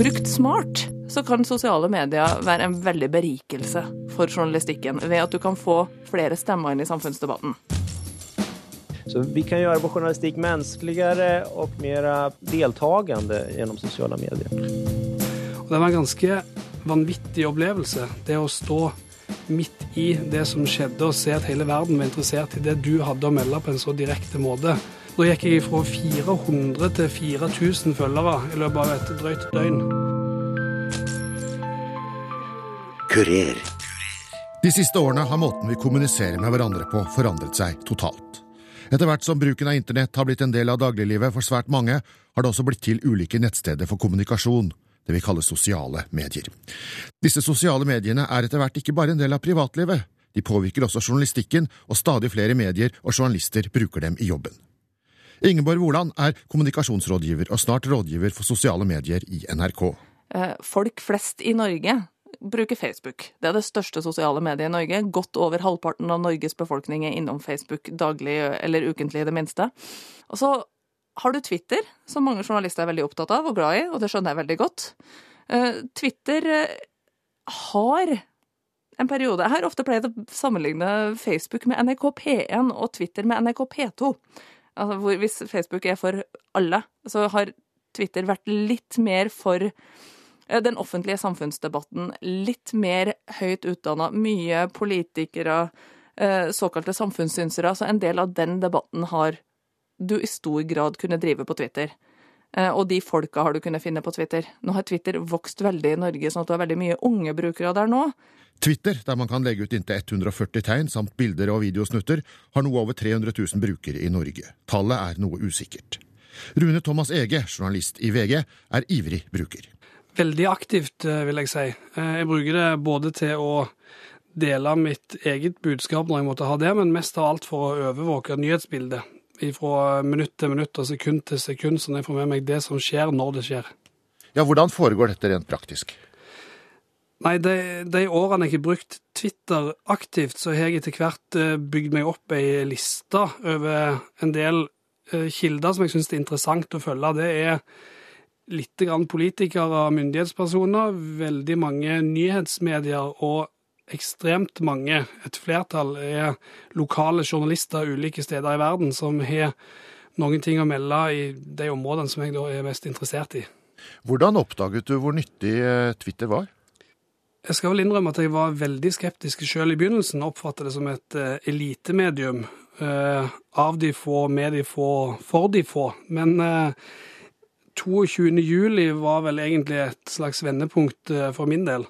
Brukt smart så kan sosiale medier være en veldig berikelse for journalistikken, ved at du kan få flere stemmer inn i samfunnsdebatten. Så vi kan gjøre vår journalistikk menneskeligere og mer deltakende gjennom sosiale medier. Og det var en ganske vanvittig opplevelse, det å stå midt i det som skjedde, og se at hele verden var interessert i det du hadde å melde på en så direkte måte. Nå gikk jeg fra 400 til 4000 følgere i løpet av et drøyt døgn. Kurer. De siste årene har måten vi kommuniserer med hverandre på forandret seg totalt. Etter hvert som bruken av internett har blitt en del av dagliglivet for svært mange, har det også blitt til ulike nettsteder for kommunikasjon, det vi kaller sosiale medier. Disse sosiale mediene er etter hvert ikke bare en del av privatlivet, de påvirker også journalistikken, og stadig flere medier og journalister bruker dem i jobben. Ingeborg Woland er kommunikasjonsrådgiver og snart rådgiver for sosiale medier i NRK. Eh, folk flest i Norge bruker Facebook. Det er det største sosiale mediet i Norge. Godt over halvparten av Norges befolkning er innom Facebook daglig eller ukentlig, i det minste. Og så har du Twitter, som mange journalister er veldig opptatt av og glad i, og det skjønner jeg veldig godt. Eh, Twitter eh, har en periode Jeg har ofte pleid å sammenligne Facebook med NRK P1 og Twitter med NRK P2. Altså, hvor hvis Facebook er for alle, så har Twitter vært litt mer for Eh, den offentlige samfunnsdebatten litt mer høyt utdanna. Mye politikere, eh, såkalte samfunnssynsere. Så en del av den debatten har du i stor grad kunnet drive på Twitter. Eh, og de folka har du kunnet finne på Twitter. Nå har Twitter vokst veldig i Norge, sånn at du har veldig mye unge brukere der nå. Twitter, der man kan legge ut inntil 140 tegn samt bilder og videosnutter, har noe over 300 000 brukere i Norge. Tallet er noe usikkert. Rune Thomas Ege, journalist i VG, er ivrig bruker. Veldig aktivt, eh, vil jeg si. Eh, jeg bruker det både til å dele mitt eget budskap når jeg måtte ha det, men mest av alt for å overvåke nyhetsbildet. Fra minutt til minutt og sekund til sekund, sånn jeg får med meg det som skjer, når det skjer. Ja, Hvordan foregår dette rent praktisk? Nei, de, de årene jeg har brukt Twitter aktivt, så har jeg etter hvert eh, bygd meg opp ei liste over en del kilder som jeg syns er interessant å følge. Det er litt politikere og myndighetspersoner, veldig mange nyhetsmedier og ekstremt mange, et flertall, er lokale journalister ulike steder i verden som har noen ting å melde i de områdene som jeg da er mest interessert i. Hvordan oppdaget du hvor nyttig eh, Twitter var? Jeg skal vel innrømme at jeg var veldig skeptisk selv i begynnelsen. Oppfattet det som et uh, elitemedium. Uh, av de få, med de få, for de få. Men uh, 22. juli var vel egentlig et slags vendepunkt eh, for min del.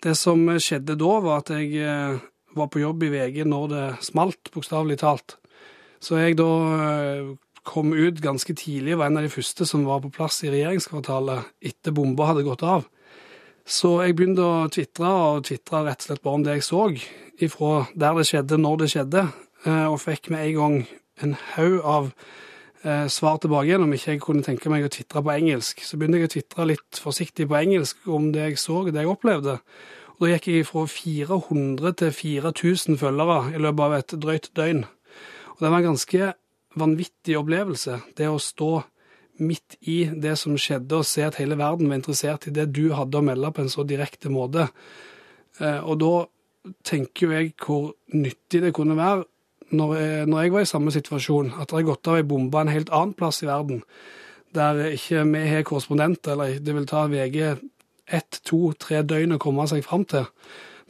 Det som skjedde da, var at jeg eh, var på jobb i VG når det smalt, bokstavelig talt. Så jeg da eh, kom ut ganske tidlig, var en av de første som var på plass i regjeringskvartalet etter bomba hadde gått av. Så jeg begynte å tvitre, og tvitra rett og slett bare om det jeg så, ifra der det skjedde, når det skjedde, og fikk med en gang en haug av Eh, svar tilbake igjen om ikke jeg kunne tenke meg å tvitre på engelsk. Så begynte jeg å tvitre litt forsiktig på engelsk om det jeg så, det jeg opplevde. Og da gikk jeg fra 400 til 4000 følgere i løpet av et drøyt døgn. Og det var en ganske vanvittig opplevelse, det å stå midt i det som skjedde, og se at hele verden var interessert i det du hadde å melde på en så direkte måte. Eh, og da tenker jo jeg hvor nyttig det kunne være når jeg, når jeg, var i samme situasjon, at det har gått av ei bombe en helt annen plass i verden, der ikke vi har korrespondent, eller det vil ta VG ett, to, tre døgn å komme seg fram til,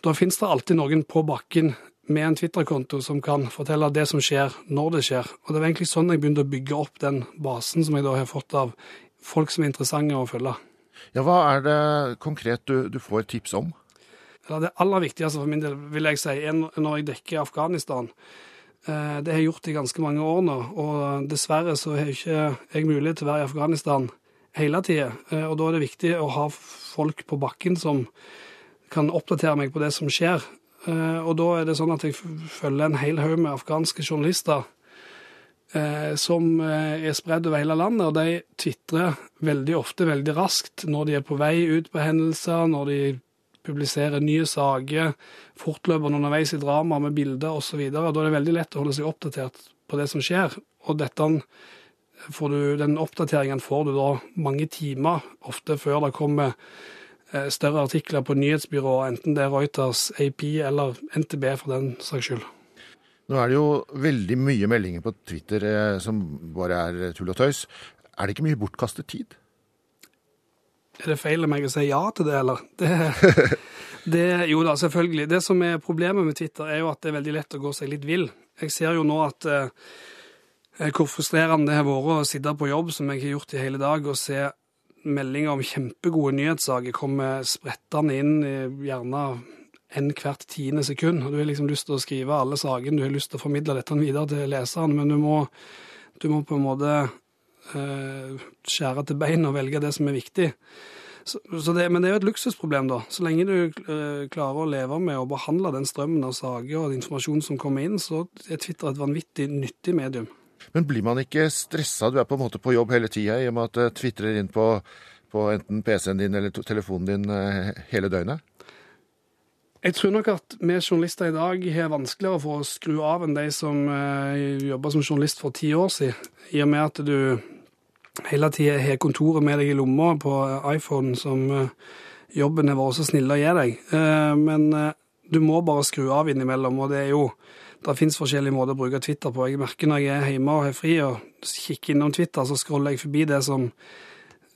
da finnes det alltid noen på bakken med en Twitter-konto som kan fortelle det som skjer, når det skjer. Og det var egentlig sånn jeg begynte å bygge opp den basen som jeg da har fått av folk som er interessante å følge. Ja, Hva er det konkret du, du får tips om? Det aller viktigste for min del vil jeg si, er når jeg dekker Afghanistan. Eh, det har jeg gjort i ganske mange år nå, og dessverre så har ikke jeg mulighet til å være i Afghanistan hele tida. Eh, og da er det viktig å ha folk på bakken som kan oppdatere meg på det som skjer. Eh, og da er det sånn at jeg følger en hel haug med afghanske journalister som er spredd over hele landet, og de tvitrer veldig ofte veldig raskt når de er på vei ut på hendelser, når de publisere nye saker fortløpende underveis i drama med bilder osv. Da er det veldig lett å holde seg oppdatert på det som skjer. Og dette får du, den oppdateringen får du da mange timer, ofte før det kommer eh, større artikler på nyhetsbyrået, enten det er Reuters, AP eller NTB for den saks skyld. Nå er det jo veldig mye meldinger på Twitter eh, som bare er tull og tøys. Er det ikke mye bortkastet tid? Er det feil av meg å si ja til det, eller? Det, det, jo da, selvfølgelig. Det som er problemet med Twitter, er jo at det er veldig lett å gå seg litt vill. Jeg ser jo nå at eh, hvor frustrerende det har vært å sitte på jobb, som jeg har gjort i hele dag, og se meldinger om kjempegode nyhetssaker komme sprettende inn, gjerne enn hvert tiende sekund. Og Du har liksom lyst til å skrive alle sakene, du har lyst til å formidle dette videre til leseren, men du må, du må på en måte eh, skjære til bein og velge det som er viktig. Så, så det, men det er jo et luksusproblem, da. Så lenge du eh, klarer å leve med å behandle den strømmen av saker og informasjon som kommer inn, så er Twitter et vanvittig nyttig medium. Men blir man ikke stressa? Du er på en måte på jobb hele tida i og med at det tvitrer inn på, på enten PC-en din eller telefonen din eh, hele døgnet? Jeg tror nok at vi journalister i dag har vanskeligere for å skru av enn de som eh, jobba som journalist for ti år siden, i og med at du hele tida har kontoret med deg i lomma på iPhone som eh, jobben har vært så snill å gi deg. Eh, men eh, du må bare skru av innimellom, og det er jo det fins forskjellige måter å bruke Twitter på. Jeg merker når jeg er hjemme og har fri og kikker innom Twitter, så scroller jeg forbi det som,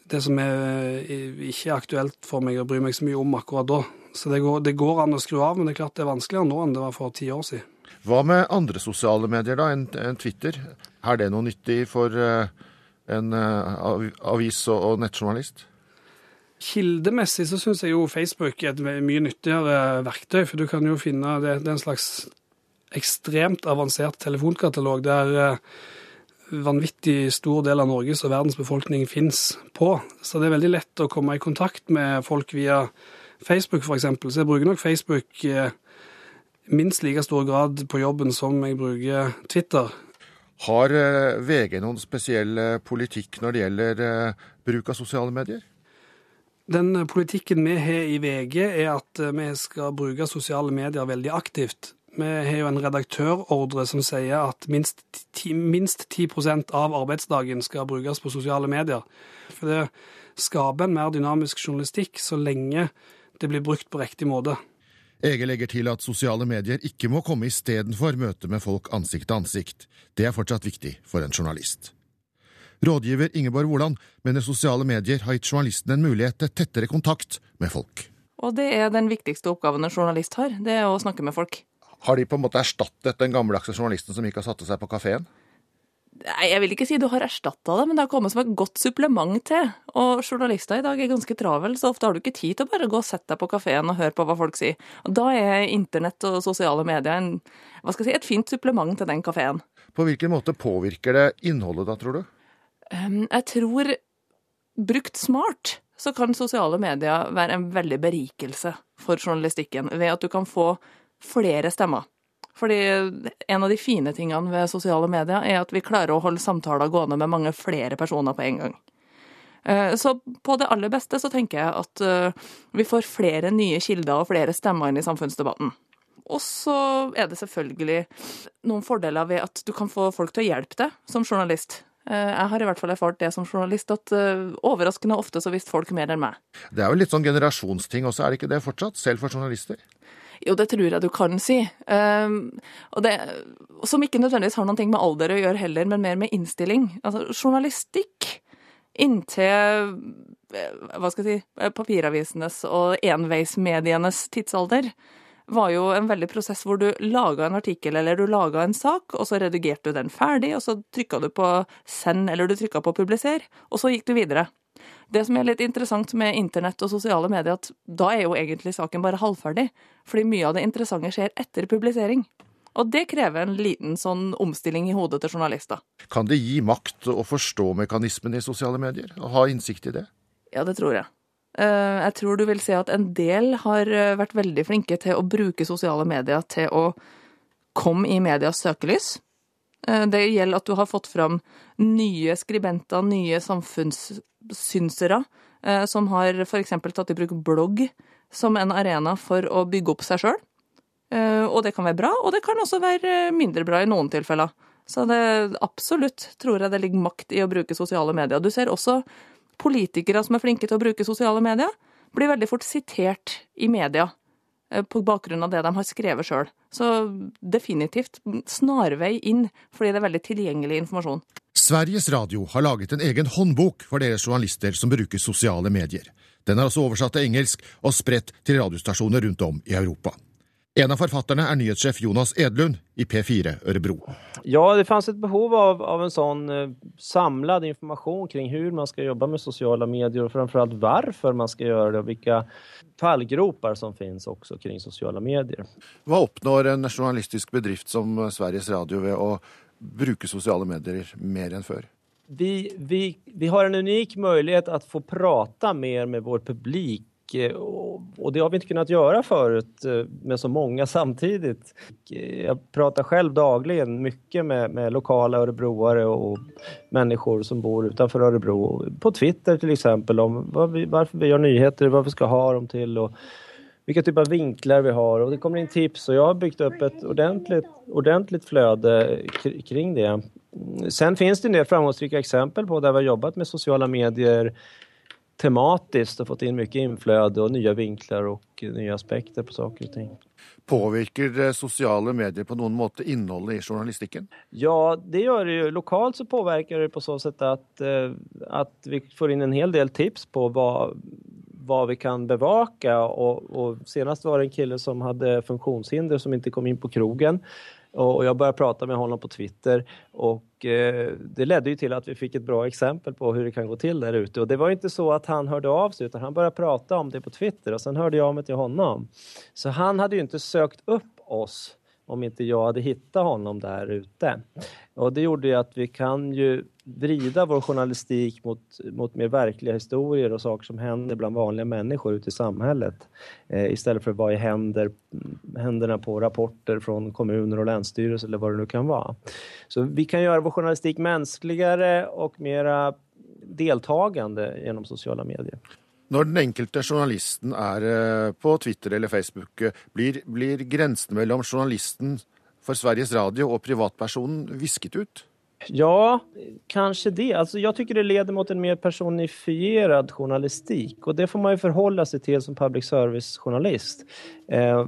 det som er ikke er aktuelt for meg å bry meg så mye om akkurat da. Så det går, det går, an å skru av, men det er klart det er vanskeligere nå enn det var for ti år siden. Hva med andre sosiale medier da, enn en Twitter? Er det noe nyttig for uh, en uh, avis- og, nettjournalist? Kildemessig så syns jeg jo Facebook er et mye nyttigere verktøy, for du kan jo finne det, det er en slags ekstremt avansert telefonkatalog der eh, vanvittig stor del av Norges og verdens befolkning fins på. Så det er veldig lett å komme i kontakt med folk via Facebook f.eks. Så jeg bruker nok Facebook eh, minst like stor grad på jobben som jeg bruker Twitter. Har eh, VG noen spesiell politikk når det gjelder bruk av sosiale medier? Den politikken vi har i VG, er at vi skal bruke sosiale medier veldig aktivt. Vi har jo en redaktørordre som sier at minst 10, minst 10 av arbeidsdagen skal brukes på sosiale medier. For det skaper en mer dynamisk journalistikk så lenge det blir brukt på riktig måte. Ege legger til at sosiale medier ikke må komme istedenfor møte med folk ansikt til ansikt. Det er fortsatt viktig for en journalist. Rådgiver Ingeborg Woland mener sosiale medier har gitt journalisten en mulighet til tettere kontakt med folk. Og det er den viktigste oppgaven en journalist har, det er å snakke med folk. Har de på en måte erstattet den gammeldagse journalisten som ikke har satt seg på kafeen? Nei, Jeg vil ikke si du har erstatta det, men det har kommet som et godt supplement til. Og journalister i dag er ganske travel, så ofte har du ikke tid til å bare gå og sette deg på kafeen og høre på hva folk sier. Og Da er internett og sosiale medier en, hva skal jeg si, et fint supplement til den kafeen. På hvilken måte påvirker det innholdet da, tror du? Um, jeg tror brukt smart så kan sosiale medier være en veldig berikelse for journalistikken, ved at du kan få flere stemmer. Fordi en av de fine tingene ved sosiale medier er at vi klarer å holde samtaler gående med mange flere personer på en gang. Eh, så på det aller beste så tenker jeg at eh, vi får flere nye kilder og flere stemmer inn i samfunnsdebatten. Og så er det selvfølgelig noen fordeler ved at du kan få folk til å hjelpe deg som journalist. Eh, jeg har i hvert fall erfart det som journalist, at overraskende ofte så visste folk mer enn meg. Det er jo litt sånn generasjonsting også, er det ikke det fortsatt? Selv for journalister? Jo, det tror jeg du kan si. Um, og det, som ikke nødvendigvis har noe med alder å gjøre heller, men mer med innstilling. Altså, journalistikk inntil eh, hva skal jeg si, papiravisenes og enveismedienes tidsalder var jo en veldig prosess hvor du laga en artikkel eller du laga en sak, og så redigerte du den ferdig, og så trykka du på send eller du trykka på publiser, og så gikk du videre. Det som er litt interessant med internett og sosiale medier, at da er jo egentlig saken bare halvferdig, fordi mye av det interessante skjer etter publisering. Og det krever en liten sånn omstilling i hodet til journalister. Kan det gi makt å forstå mekanismene i sosiale medier? Å ha innsikt i det? Ja, det tror jeg. Eh, jeg tror du vil se at en del har eh, vært veldig flinke til å bruke sosiale medier til å komme i medias søkelys. Eh, det gjelder at du har fått fram nye skribenter, nye samfunnssynsere, eh, som har f.eks. tatt i bruk blogg som en arena for å bygge opp seg sjøl. Eh, og det kan være bra, og det kan også være mindre bra i noen tilfeller. Så det absolutt tror jeg det ligger makt i å bruke sosiale medier. Du ser også politikere som er flinke til å bruke sosiale medier, blir veldig fort sitert i media på bakgrunn av det de har skrevet sjøl. Så definitivt snarvei inn, fordi det er veldig tilgjengelig informasjon. Sveriges Radio har laget en egen håndbok for deres journalister som bruker sosiale medier. Den er også oversatt til engelsk og spredt til radiostasjoner rundt om i Europa. En av forfatterne er nyhetssjef Jonas Edlund i P4 Ørebro. Ja, det fanns et behov av, av en sånn eh, samlad informasjon kring hvordan man skal jobbe med sosiale medier, og framfor alt hvorfor man skal gjøre det, og hvilke fallgroper som finnes også kring sosiale medier. Hva oppnår en nasjonalistisk bedrift som Sveriges Radio ved å bruke sosiale medier mer enn før? Vi, vi, vi har en unik mulighet å få prate mer med vår publik och det har vi inte kunnat göra förut eh, med så många samtidigt. Jag pratar själv dagligen mycket med, med lokala örebroare och människor som bor utanför Örebro. På Twitter till exempel om vi, varför vi gör nyheter, vad vi ska ha dem till och vilka typer av vinklar vi har. Och det kommer in tips och jag har byggt upp ett ordentligt, ordentligt flöde kring det. Sen finns det en del framgångsrika exempel på där vi har jobbat med sociala medier tematiskt och fått inn mye inflöde og nye vinkler og nye aspekter på saker og ting. Påvirker sosiale medier på noen måte innholdet i journalistikken? Ja, det gjør det jo. Lokalt så påvirker det på så sett at, eh, at vi får inn en hel del tips på hva, hva vi kan bevake. Og, og senest var det en kille som hadde funksjonshinder som ikke kom inn på krogen. Och jag började prata med honom på Twitter och eh, det ledde ju till att vi fick ett bra exempel på hur det kan gå till där ute. Och det var inte så att han hörde av sig utan han började prata om det på Twitter och sen hörde jag av mig till honom. Så han hade ju inte sökt upp oss om inte jag hade hittat honom där ute. Och det gjorde ju att vi kan ju vrida vår journalistik mot, mot mer verkliga historier och saker som händer bland vanliga människor ute i samhället. Eh, istället för vad händer, händerna på rapporter från kommuner och länsstyrelser eller vad det nu kan vara. Så vi kan göra vår journalistik mänskligare och mera deltagande genom sociala medier. Når den enkelte journalisten er eh, på Twitter eller Facebook, eh, blir, blir grensen mellom journalisten for Sveriges Radio og privatpersonen visket ut? Ja, kanskje det. Alltså, jeg syns det leder mot en mer personifierad journalistikk. Og det får man jo forholde seg til som public service-journalist. Eh,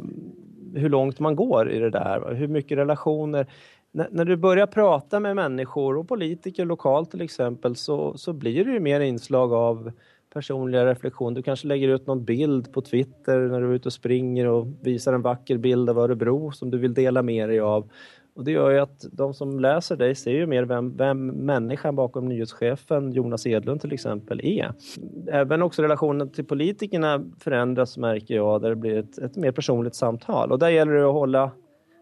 hvor langt man går i det der. Hvor mye relasjoner N du du å prate med mennesker, og politiker lokalt f.eks., så, så blir det jo mer innslag av personliga reflektion. Du kanske lägger ut någon bild på Twitter när du är ute och springer och visar en vacker bild av Örebro som du vill dela med dig av. Och det gör ju att de som läser dig ser ju mer vem, vem människan bakom nyhetschefen Jonas Edlund till exempel är. Även också relationen till politikerna förändras märker jag där det blir ett, ett mer personligt samtal och där gäller det att hålla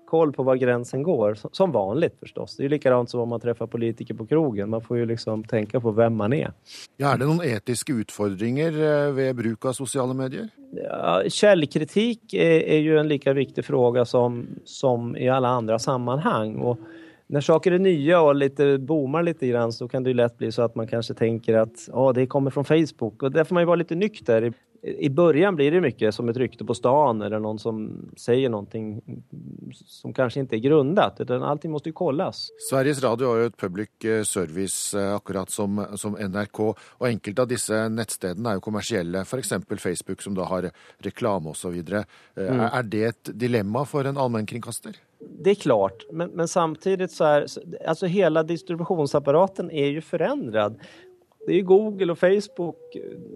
koll på var gränsen går. Som vanligt förstås. Det är ju likadant som om man träffar politiker på krogen. Man får ju liksom tänka på vem man är. Ja, er det noen etiske utfordringer eh, ved bruk av sosiale medier? Ja, källkritik är, är ju en lika viktig fråga som, som i alla andra sammanhang. Och när saker är nya och lite boomar lite grann så kan det lätt bli så att man kanske tänker att oh, det kommer från Facebook. Och där får man ju vara lite nykter i början blir det mycket som ett rykte på stan eller någon som säger någonting som kanske inte är grundat, utan allting måste ju kollas. Sveriges Radio har jo et public eh, service eh, akkurat som, som NRK, og enkelte av disse nettstedene er jo kommersielle, f.eks. Facebook som da har reklame osv. Eh, mm. Er det et dilemma for en allmennkringkaster? Det är klart, men, men samtidigt så är alltså hela distributionsapparaten är ju förändrad det är Google och Facebook.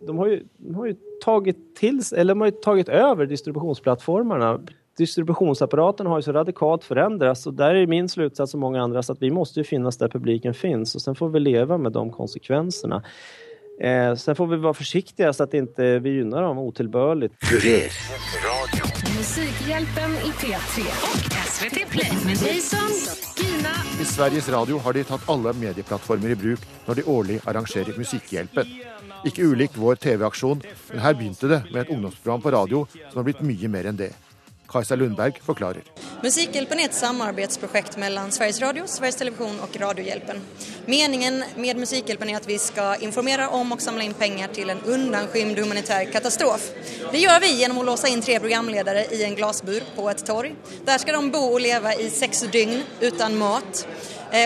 De har ju, de har ju tagit till eller de har tagit över distributionsplattformarna. Distributionsapparaten har ju så radikalt förändrats och där är min slutsats och många andras att vi måste finnas där publiken finns och sen får vi leva med de konsekvenserna. Eh, sen får vi vara försiktiga så att inte vi gynnar dem otillbörligt. Musikhjälpen i P3 och SVT Play med Jason I Sveriges Radio har de tatt alle medieplattformer i bruk når de årlig arrangerer Musikkhjelpen. Ikke ulikt vår TV-aksjon, men her begynte det med et ungdomsprogram på radio som har blitt mye mer enn det. Kajsa Lundberg forklarer. Musikhjelpen er et samarbeidsprosjekt mellom Sveriges Radio, Sveriges Televisjon og Radiohjelpen. Meningen med Musikhjelpen er at vi skal informere om og samle inn penger til en undanskymd humanitær katastrofe. Det gjør vi gjennom å låse inn tre programledere i en glassbur på et torg. Der skal de bo og leve i seks døgn uten mat.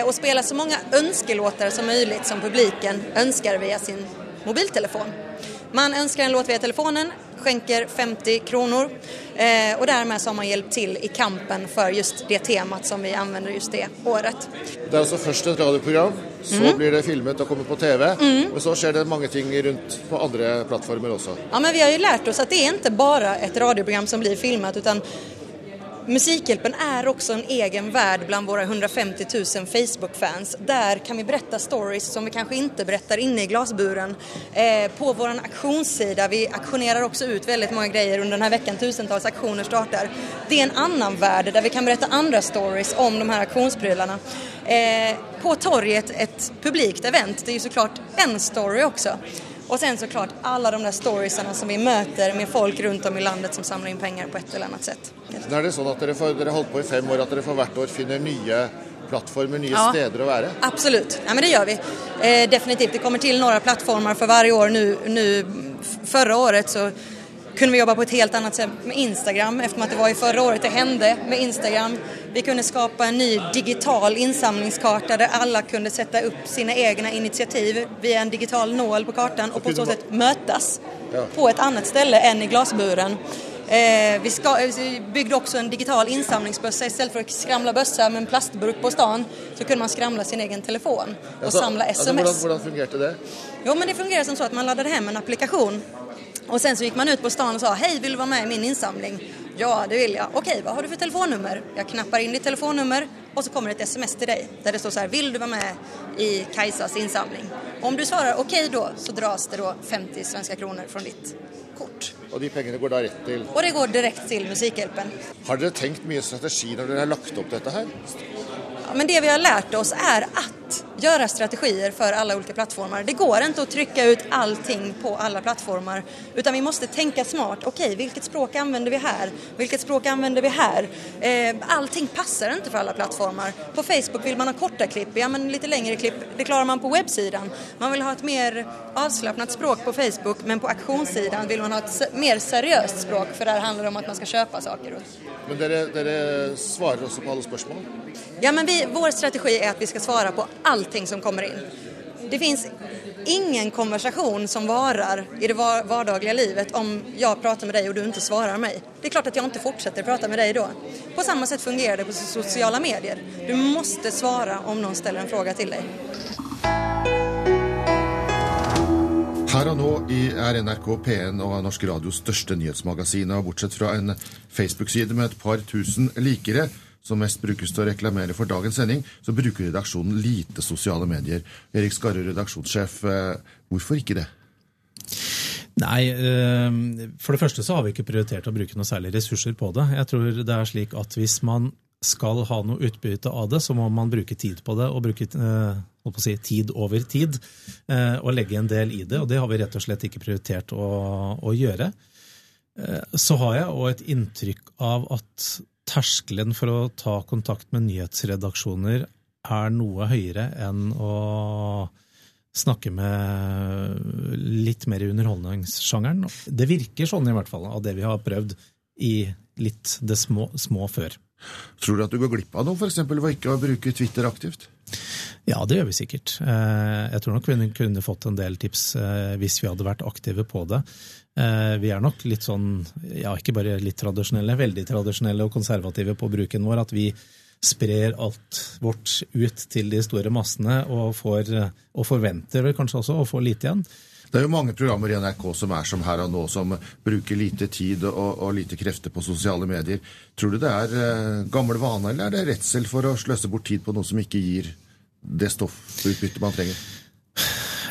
Og spille så mange ønskelåter som mulig som publiken ønsker via sin mobiltelefon. Man ønsker en låt via telefonen, skänker 50 kronor eh, och därmed så har man hjälpt till i kampen för just det temat som vi använder just det året. Det er altså først et radioprogram, så blir det filmet og kommer på TV. Men så skjer det mange ting rundt på andre plattformer også. Ja, men vi har ju lärt oss att det är inte bara ett radioprogram som blir filmat utan Musikhjälpen är också en egen värld bland våra 150 000 Facebook-fans. Där kan vi berätta stories som vi kanskje ikke berättar inne i glasburen. Eh, på vår aktionssida, vi aktionerar også ut väldigt många grejer under den här veckan, tusentals aktioner startar. Det er en annen värld der vi kan berätta andre stories om de här aktionsprylarna. Eh, på torget, et publikt event, det er ju såklart en story också. Och sen såklart alla de där storiesarna som vi möter med folk runt om i landet som samlar in pengar på ett eller annat sätt. Nå er det sånn at dere, får, dere har holdt på i fem år, at dere for hvert år finner nye plattformer, nye Ja. steder å være. Absolut, ja, men det gör vi. Eh, definitivt, det kommer till några plattformar för varje år. Nu, nu, förra året så kunde vi jobba på ett helt annat sätt med Instagram eftersom att det var i förra året det hände med Instagram. Vi kunde skapa en ny digital insamlingskarta där alla kunde sätta upp sina egna initiativ via en digital nål på kartan och på så sett sätt mötas på ett annat ställe än i glasburen. Eh, vi, ska, vi byggde också en digital insamlingsbössa istället för att skramla bössa med en plastburk på stan så kunde man skramla sin egen telefon och Altså, samla sms. hvordan, hvordan fungerte det? Jo men det fungerar som så att man laddade hem en applikation och sen så gick man ut på stan och sa hej vill du vara med i min insamling? Ja det vill jag. Okej vad har du för telefonnummer? Jag knappar in ditt telefonnummer och så kommer ett sms till dig där det står så här vill du vara med i Kajsas insamling? Om du svarar okej då så dras det då 50 svenska kronor från ditt kort. Og de pengene går da rett til Och det går direkt till Musikhjälpen. Har dere tenkt mye strategi når dere har lagt opp dette her? Men det vi har lært oss er att göra strategier för alla olika plattformar. Det går inte att trycka ut allting på alla plattformar utan vi måste tänka smart. Okej, vilket språk använder vi här? Vilket språk använder vi här? Eh, allting passar inte för alla plattformar. På Facebook vill man ha korta klipp, ja men lite längre klipp, det klarar man på webbsidan. Man vill ha ett mer avslappnat språk på Facebook men på auktionssidan vill man ha ett mer seriöst språk för där handlar det om att man ska köpa saker. Men dere, dere svarer også på alle spørsmål? Ja, men vi, vår strategi är att vi ska svara på allting som kommer in. Det finns ingen konversation som varar i det var- vardagliga livet om jag pratar med dig och du inte svarar mig. Det är klart att jag inte fortsätter prata med dig då. På samma sätt fungerar det på sociala medier. Du måste svara om någon ställer en fråga till dig. Her og nå er NRK P1 og Norsk Radios største nyhetsmagasin. Og bortsett fra en Facebook-side med et par tusen likere, som mest brukes til å reklamere for dagens sending, så bruker redaksjonen lite sosiale medier. Erik Skarre, redaksjonssjef, eh, hvorfor ikke det? Nei, eh, for det første så har vi ikke prioritert å bruke noe særlig ressurser på det. Jeg tror det er slik at hvis man skal ha noe utbytte av det, så må man bruke tid på det, og bruke eh, si, tid over tid, og legge en del i det. Og det har vi rett og slett ikke prioritert å, å gjøre. Så har jeg òg et inntrykk av at terskelen for å ta kontakt med nyhetsredaksjoner er noe høyere enn å snakke med litt mer i underholdningssjangeren. Det virker sånn i hvert fall, av det vi har prøvd i litt det små, små før. Tror du at du går glipp av noe, f.eks. ved ikke å bruke Twitter aktivt? Ja, det gjør vi sikkert. Eh, Jeg tror nok vi kunne fått en del tips eh, hvis vi hadde vært aktive på det. Eh, Vi er nok litt sånn, ja ikke bare litt tradisjonelle, veldig tradisjonelle og konservative på bruken vår, at vi sprer alt vårt ut til de store massene og, får, og forventer vel kanskje også å få lite igjen. Det er jo mange programmer i NRK som er som her og nå, som bruker lite tid og, og lite krefter på sosiale medier. Tror du det er eh, gammel vane, eller er det redsel for å sløse bort tid på noe som ikke gir det stoffutbyttet man trenger?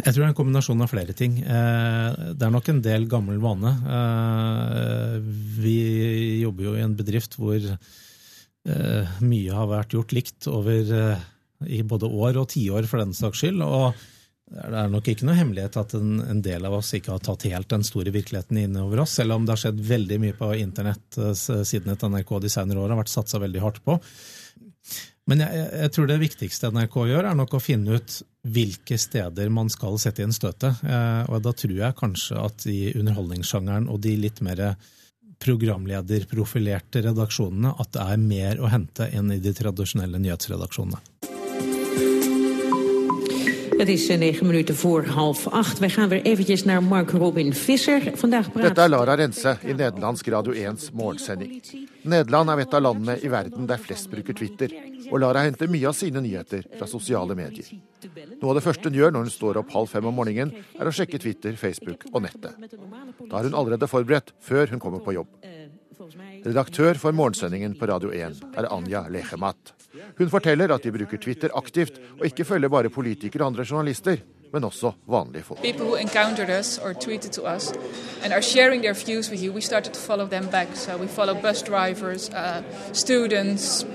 Jeg tror det er en kombinasjon av flere ting. Eh, Det er nok en del gammel vane. Eh, Vi jobber jo i en bedrift hvor eh, mye har vært gjort likt over i både år og tiår for den saks skyld. og det er nok ikke noe hemmelighet at en, del av oss ikke har tatt helt den store virkeligheten inn over oss, selv om det har skjedd veldig mye på internett siden et NRK de senere år har vært satsa veldig hardt på. Men jeg, jeg- tror det viktigste NRK gjør, er nok å finne ut hvilke steder man skal sette inn støtet. Eh, og da tror jeg kanskje at i underholdningssjangeren og de litt mer programlederprofilerte redaksjonene, at det er mer å hente enn i de tradisjonelle nyhetsredaksjonene. Het is eh, negen minuten voor half acht. Wij gaan weer eventjes naar Mark Robin Visser. Vandaag praat... Dette er Lara Rense i nederlandsk Radio 1s morgensending. Nederland er et av landene i verden der flest bruker Twitter, og Lara henter mye av sine nyheter fra sosiale medier. Noe av det første hun gjør når hun står opp halv fem om morgenen, er å sjekke Twitter, Facebook og nettet. Da er hun allerede forberedt før hun kommer på jobb. Redaktør for morgensendingen på Radio 1 er Anja Lechemat. Hun forteller at de bruker Twitter aktivt, og ikke følger bare politikere og andre journalister, men også vanlige folk. People who encountered us or tweeted to us and are sharing their views with you, we started to follow them back. So we follow bus drivers, uh, students,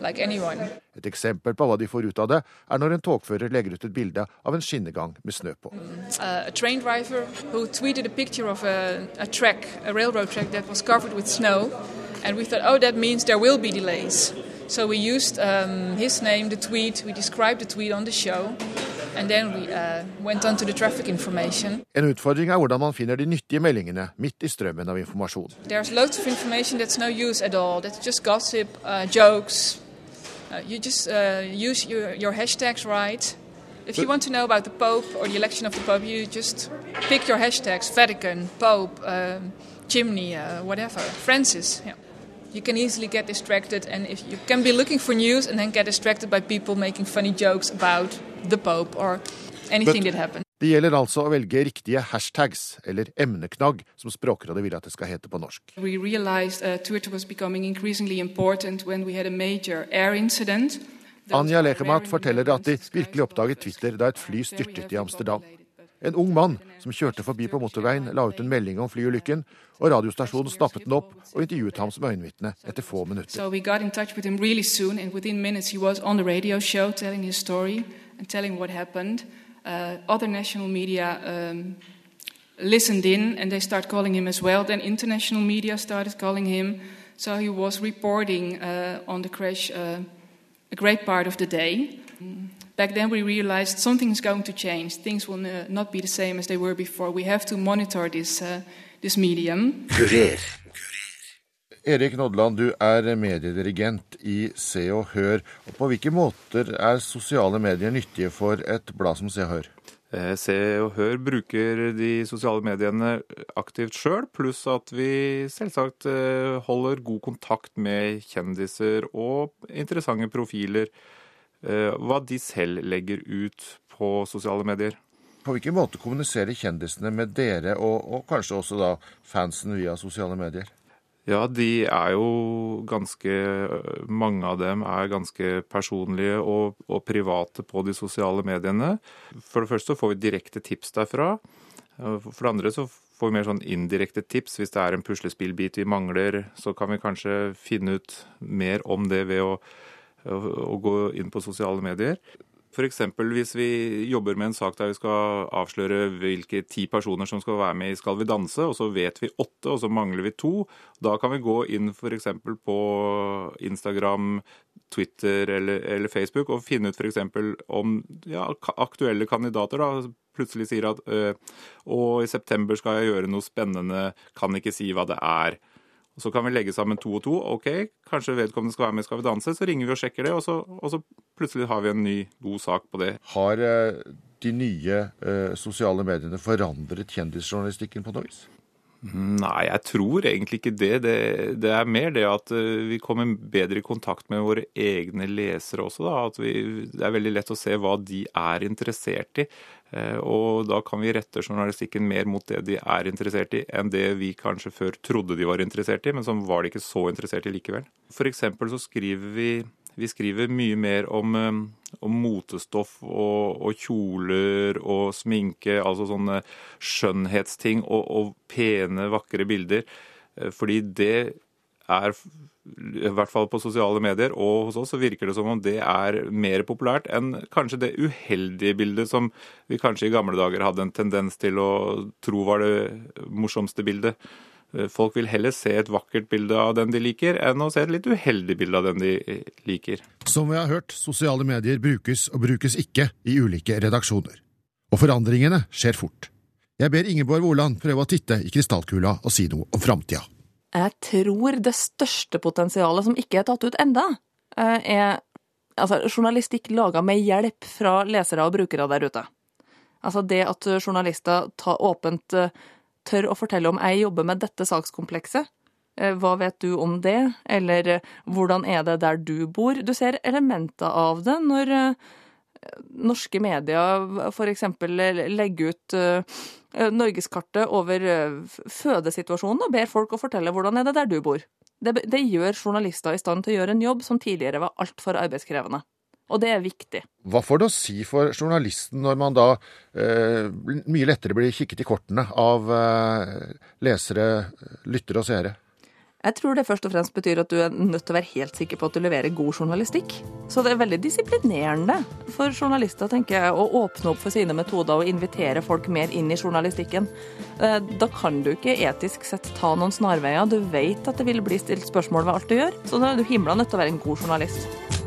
like anyone. Et eksempel på hva de får ut av det, er når en togfører legger ut et bilde av en skinnegang med snø på. Uh, a train driver who tweeted a picture of a, a track, a railroad track that was covered with snow. And we thought, that means there will be delays. So we used um, his name, the tweet, we described the tweet on the show. And then we uh, went on to the traffic information. En utfordring er hvordan man finner de nyttige meldingene midt i strømmen av informasjon. There's loads of information that's no use at all. That's just gossip, uh, jokes. Uh, you just uh, use your, your hashtags right. If you want to know about the Pope or the election of the Pope, you just pick your hashtags Vatican, Pope, um, chimney, uh, whatever, Francis. Yeah. You can easily get distracted, and if you can be looking for news and then get distracted by people making funny jokes about the Pope or anything But- that happened. Det gjelder altså å velge riktige hashtags, eller emneknagg, som Språkrådet vil at det skal hete på norsk. We realized uh, Twitter was becoming increasingly important when we had a major air incident. Anja Lechemat forteller at de virkelig oppdaget Twitter da et fly styrtet i Amsterdam. En ung mann som kjørte forbi på motorveien, la ut en melding om flyulykken, og radiostasjonen snappet den opp og intervjuet ham som øyenvitne etter få minutter. So really soon, story. Uh, other national media um, listened in, and they started calling him as well. Then international media started calling him. So he was reporting uh, on the crash uh, a great part of the day. Back then, we realized something is going to change. Things will not be the same as they were before. We have to monitor this, uh, this medium. Kurer. Erik Nodland, du er mediedirigent i Se og Hør. Og på hvilke måter er sosiale medier nyttige for et blad som Se og Hør? Eh, Se og Hør bruker de sosiale mediene aktivt sjøl, pluss at vi selvsagt eh, holder god kontakt med kjendiser og interessante profiler. Eh, Hva de selv legger ut på sosiale medier. På hvilken måte kommuniserer kjendisene med dere, og, og kanskje også da fansen via sosiale medier? Ja, de er jo ganske Mange av dem er ganske personlige og, og private på de sosiale mediene. For det første så får vi direkte tips derfra. For det andre så får vi mer sånn indirekte tips. Hvis det er en puslespillbit vi mangler, så kan vi kanskje finne ut mer om det ved å, å, gå inn på sosiale medier. F.eks. hvis vi jobber med en sak der vi skal avsløre hvilke ti personer som skal være med i Skal vi danse, og så vet vi åtte, og så mangler vi to. Da kan vi gå inn f.eks. på Instagram, Twitter eller, eller Facebook og finne ut f.eks. om ja, aktuelle kandidater da, plutselig sier at øh, og i september skal jeg gjøre noe spennende, kan ikke si hva det er. Og Så kan vi legge sammen to og to. Ok, kanskje vedkommende skal være med i Skal vi danse. Så ringer vi og sjekker det, og så, og så plutselig har vi en ny, god sak på det. Har eh, de nye eh, sosiale mediene forandret kjendisjournalistikken på noe vis? Nei, jeg tror egentlig ikke det. Det, det er mer det at eh, vi kommer bedre i kontakt med våre egne lesere også. Da. At vi, det er veldig lett å se hva de er interessert i. Eh, Og da kan vi rette journalistikken mer mot det de er interessert i, enn det vi kanskje før trodde de var interessert i, men som var de ikke så interessert i likevel. For eksempel så skriver vi vi skriver mye mer om, eh, om motestoff og, og kjoler og sminke, altså sånne skjønnhetsting og, og pene, vakre bilder. Eh, Fordi det er, i hvert fall på sosiale medier og hos oss, så virker det som om det er mer populært enn kanskje det uheldige bildet som vi kanskje i gamle dager hadde en tendens til å tro var det morsomste bildet. Eh, Folk vil heller se et vakkert bilde av den de liker, enn å se et litt uheldig bilde av den de eh, liker. Som vi har hørt, sosiale medier brukes og brukes ikke i ulike redaksjoner. Og forandringene skjer fort. Jeg ber Ingeborg Woland prøve å titte i krystallkula og si noe om framtida. Jeg tror det største potensialet som ikke er tatt ut enda, eh, er altså, journalistikk laga med hjelp fra lesere og brukere der ute. Altså det at journalister tar åpent tør å fortelle om jeg jobber med dette sakskomplekset. Eh, Hva vet du om det? Eller eh, hvordan er det der du bor? Du ser elementer av det når eh, norske medier f.eks. legger ut norgeskartet over fødesituasjonen og ber folk å fortelle hvordan er det der du bor. Det, det gjør journalister i stand til å gjøre en jobb som tidligere var altfor arbeidskrevende. Og det er viktig. Hva får det å si for journalisten når man da eh, mye lettere blir kikket i kortene av eh, lesere, lyttere og seere? Jeg tror det først og fremst betyr at du er nødt til å være helt sikker på at du leverer god journalistikk. Så det er veldig disiplinerende for journalister, tenker jeg, å åpne opp for sine metoder og invitere folk mer inn i journalistikken. Eh, Da kan du ikke etisk sett ta noen snarveier. Du vet at det vil bli stilt spørsmål ved alt du gjør, så da er du himla nødt til å være en god journalist.